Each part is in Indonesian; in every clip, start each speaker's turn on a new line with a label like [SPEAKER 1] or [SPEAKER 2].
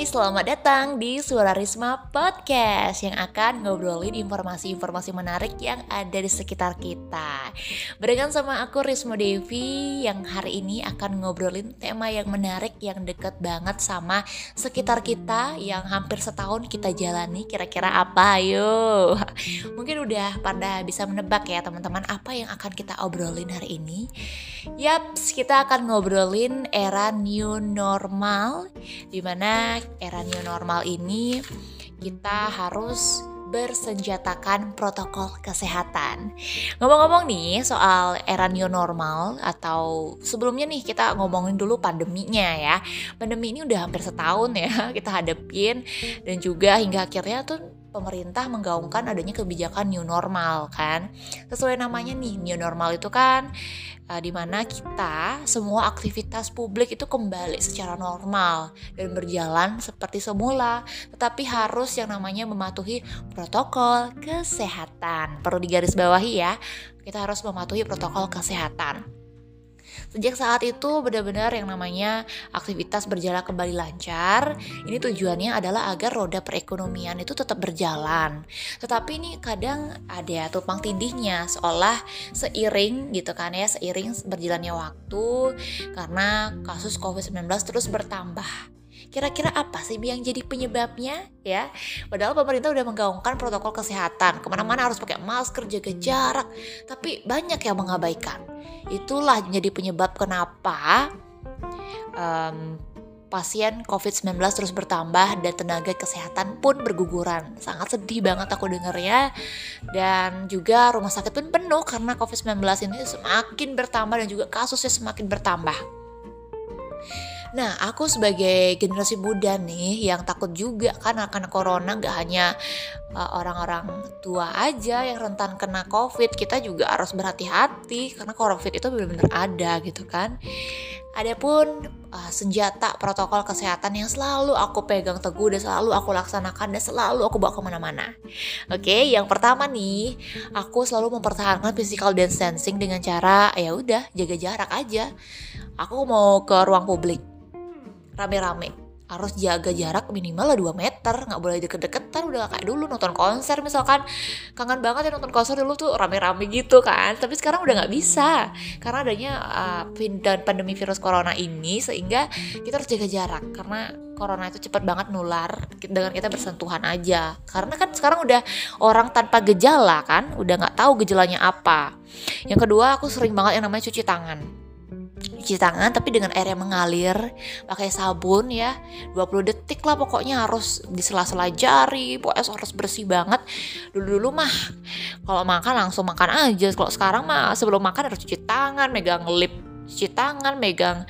[SPEAKER 1] Hai, selamat datang di Suara Risma Podcast yang akan ngobrolin informasi-informasi menarik yang ada di sekitar kita. Barengan sama aku Risma Devi yang hari ini akan ngobrolin tema yang menarik yang deket banget sama sekitar kita yang hampir setahun kita jalani. Kira-kira apa? Ayo. Mungkin udah pada bisa menebak ya teman-teman apa yang akan kita obrolin hari ini. Yaps, kita akan ngobrolin era new normal di mana era new normal ini kita harus bersenjatakan protokol kesehatan. Ngomong-ngomong nih soal era new normal atau sebelumnya nih kita ngomongin dulu pandeminya ya. Pandemi ini udah hampir setahun ya kita hadepin dan juga hingga akhirnya tuh pemerintah menggaungkan adanya kebijakan new normal kan. Sesuai namanya nih, new normal itu kan uh, di mana kita semua aktivitas publik itu kembali secara normal dan berjalan seperti semula, tetapi harus yang namanya mematuhi protokol kesehatan. Perlu digarisbawahi ya, kita harus mematuhi protokol kesehatan. Sejak saat itu benar-benar yang namanya aktivitas berjalan kembali lancar. Ini tujuannya adalah agar roda perekonomian itu tetap berjalan. Tetapi ini kadang ada tumpang tindihnya seolah seiring gitu kan ya, seiring berjalannya waktu karena kasus COVID-19 terus bertambah Kira-kira apa sih yang jadi penyebabnya ya? Padahal pemerintah udah menggaungkan protokol kesehatan, ke mana-mana harus pakai masker, jaga jarak, tapi banyak yang mengabaikan. Itulah jadi penyebab kenapa um, pasien COVID-19 terus bertambah dan tenaga kesehatan pun berguguran. Sangat sedih banget aku dengarnya. Dan juga rumah sakit pun penuh karena COVID-19 ini semakin bertambah dan juga kasusnya semakin bertambah. Nah, aku sebagai generasi muda nih yang takut juga kan akan corona gak hanya uh, orang-orang uh, tua aja yang rentan kena covid, kita juga harus berhati-hati karena covid itu benar-benar ada gitu kan. Adapun uh, senjata protokol kesehatan yang selalu aku pegang teguh dan selalu aku laksanakan dan selalu aku bawa ke mana-mana. Oke, okay, yang pertama nih, aku selalu mempertahankan physical distancing dengan cara ya udah jaga jarak aja. Aku mau ke ruang publik, rame-rame. Harus jaga jarak minimal lah 2 meter. Nggak boleh deket-deketan udah kayak dulu nonton konser misalkan. Kangen banget ya nonton konser dulu tuh rame-rame gitu kan. Tapi sekarang udah nggak bisa. Karena adanya uh, pandemi virus corona ini sehingga kita harus jaga jarak. Karena corona itu cepat banget nular dengan kita bersentuhan aja. Karena kan sekarang udah orang tanpa gejala kan udah nggak tahu gejalanya apa. Yang kedua aku sering banget yang namanya cuci tangan cuci tangan tapi dengan air yang mengalir pakai sabun ya. 20 detik lah pokoknya harus di sela-sela jari pokoknya harus bersih banget. Dulu-dulu mah kalau makan langsung makan aja. Kalau sekarang mah sebelum makan harus cuci tangan megang lip cuci tangan, megang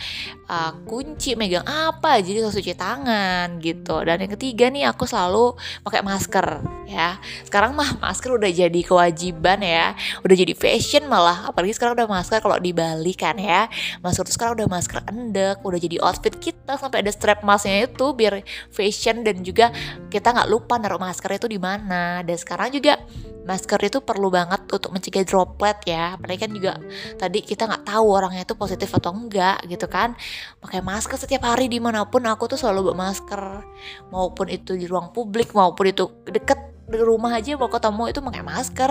[SPEAKER 1] uh, kunci, megang apa, jadi harus cuci tangan gitu. Dan yang ketiga nih aku selalu pakai masker ya. Sekarang mah masker udah jadi kewajiban ya, udah jadi fashion malah. Apalagi sekarang udah masker kalau di Bali kan ya. Masker tuh sekarang udah masker endek, udah jadi outfit kita sampai ada strap masknya itu biar fashion dan juga kita nggak lupa naruh masker itu di mana. Dan sekarang juga masker itu perlu banget untuk mencegah droplet ya apalagi kan juga tadi kita nggak tahu orangnya itu positif atau enggak gitu kan pakai masker setiap hari di mana pun aku tuh selalu bawa masker. Maupun itu di ruang publik maupun itu deket di rumah aja mau ketemu itu pakai masker.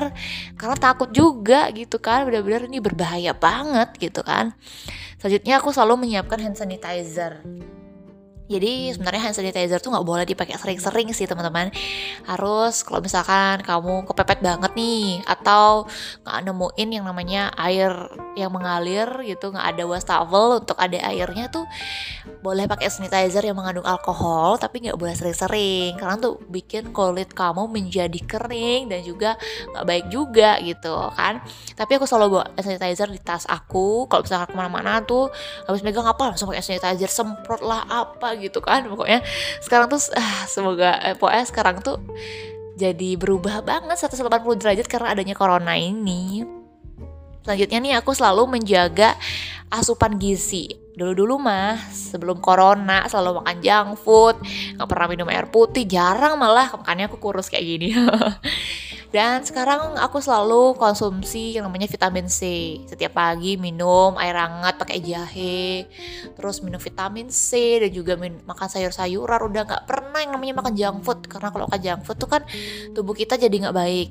[SPEAKER 1] Karena takut juga gitu kan benar-benar ini berbahaya banget gitu kan. Selanjutnya aku selalu menyiapkan hand sanitizer jadi sebenarnya hand sanitizer tuh nggak boleh dipakai sering-sering sih teman-teman. Harus kalau misalkan kamu kepepet banget nih atau nggak nemuin yang namanya air yang mengalir gitu, nggak ada wastafel untuk ada airnya tuh boleh pakai sanitizer yang mengandung alkohol tapi nggak boleh sering-sering karena tuh bikin kulit kamu menjadi kering dan juga nggak baik juga gitu kan. Tapi aku selalu bawa sanitizer di tas aku. Kalau misalkan ke mana-mana tuh habis megang apa langsung pakai sanitizer semprot lah apa gitu kan. Pokoknya sekarang tuh ah, semoga eh, pokoknya sekarang tuh jadi berubah banget 180 derajat karena adanya corona ini. Selanjutnya nih aku selalu menjaga asupan gizi. Dulu-dulu mah sebelum corona selalu makan junk food nggak pernah minum air putih jarang malah makanya aku kurus kayak gini Dan sekarang aku selalu konsumsi yang namanya vitamin C. Setiap pagi minum air hangat pakai jahe, terus minum vitamin C dan juga makan sayur-sayuran. Udah nggak pernah yang namanya makan junk food karena kalau makan junk food tuh kan tubuh kita jadi nggak baik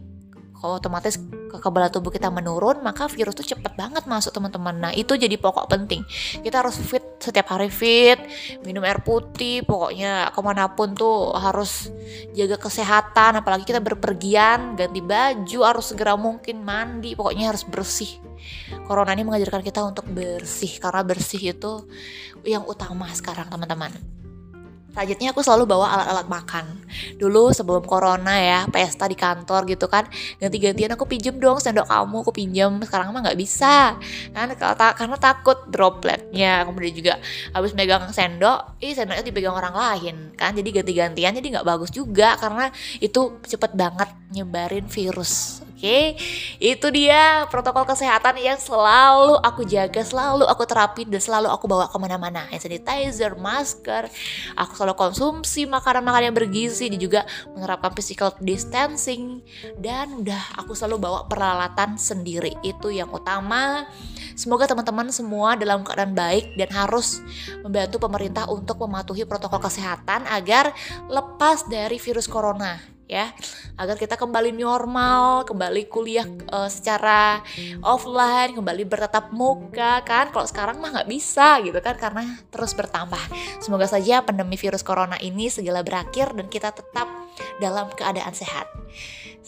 [SPEAKER 1] kalau otomatis kekebalan tubuh kita menurun maka virus tuh cepet banget masuk teman-teman nah itu jadi pokok penting kita harus fit setiap hari fit minum air putih pokoknya ke mana pun tuh harus jaga kesehatan apalagi kita berpergian ganti baju harus segera mungkin mandi pokoknya harus bersih. Corona ini mengajarkan kita untuk bersih karena bersih itu yang utama sekarang teman-teman Selanjutnya aku selalu bawa alat-alat makan. Dulu sebelum corona ya, pesta di kantor gitu kan, ganti-gantian aku pinjem dong sendok kamu, aku pinjem. Sekarang mah nggak bisa, kan karena takut dropletnya. Kemudian juga habis megang sendok, ih sendoknya dipegang orang lain kan, jadi ganti-gantian jadi nggak bagus juga karena itu cepet banget nyebarin virus. Itu dia protokol kesehatan yang selalu aku jaga, selalu aku terapin dan selalu aku bawa ke mana-mana. Hand sanitizer, masker, aku selalu konsumsi makanan-makanan yang bergizi dan juga menerapkan physical distancing dan udah aku selalu bawa peralatan sendiri. Itu yang utama. Semoga teman-teman semua dalam keadaan baik dan harus membantu pemerintah untuk mematuhi protokol kesehatan agar lepas dari virus corona ya agar kita kembali normal kembali kuliah uh, secara offline kembali bertatap muka kan kalau sekarang mah nggak bisa gitu kan karena terus bertambah semoga saja pandemi virus corona ini segala berakhir dan kita tetap dalam keadaan sehat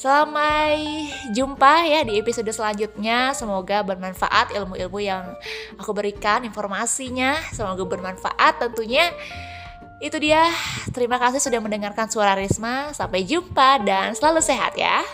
[SPEAKER 1] Sampai jumpa ya di episode selanjutnya. Semoga bermanfaat ilmu-ilmu yang aku berikan, informasinya. Semoga bermanfaat tentunya. Itu dia. Terima kasih sudah mendengarkan suara Risma. Sampai jumpa dan selalu sehat ya.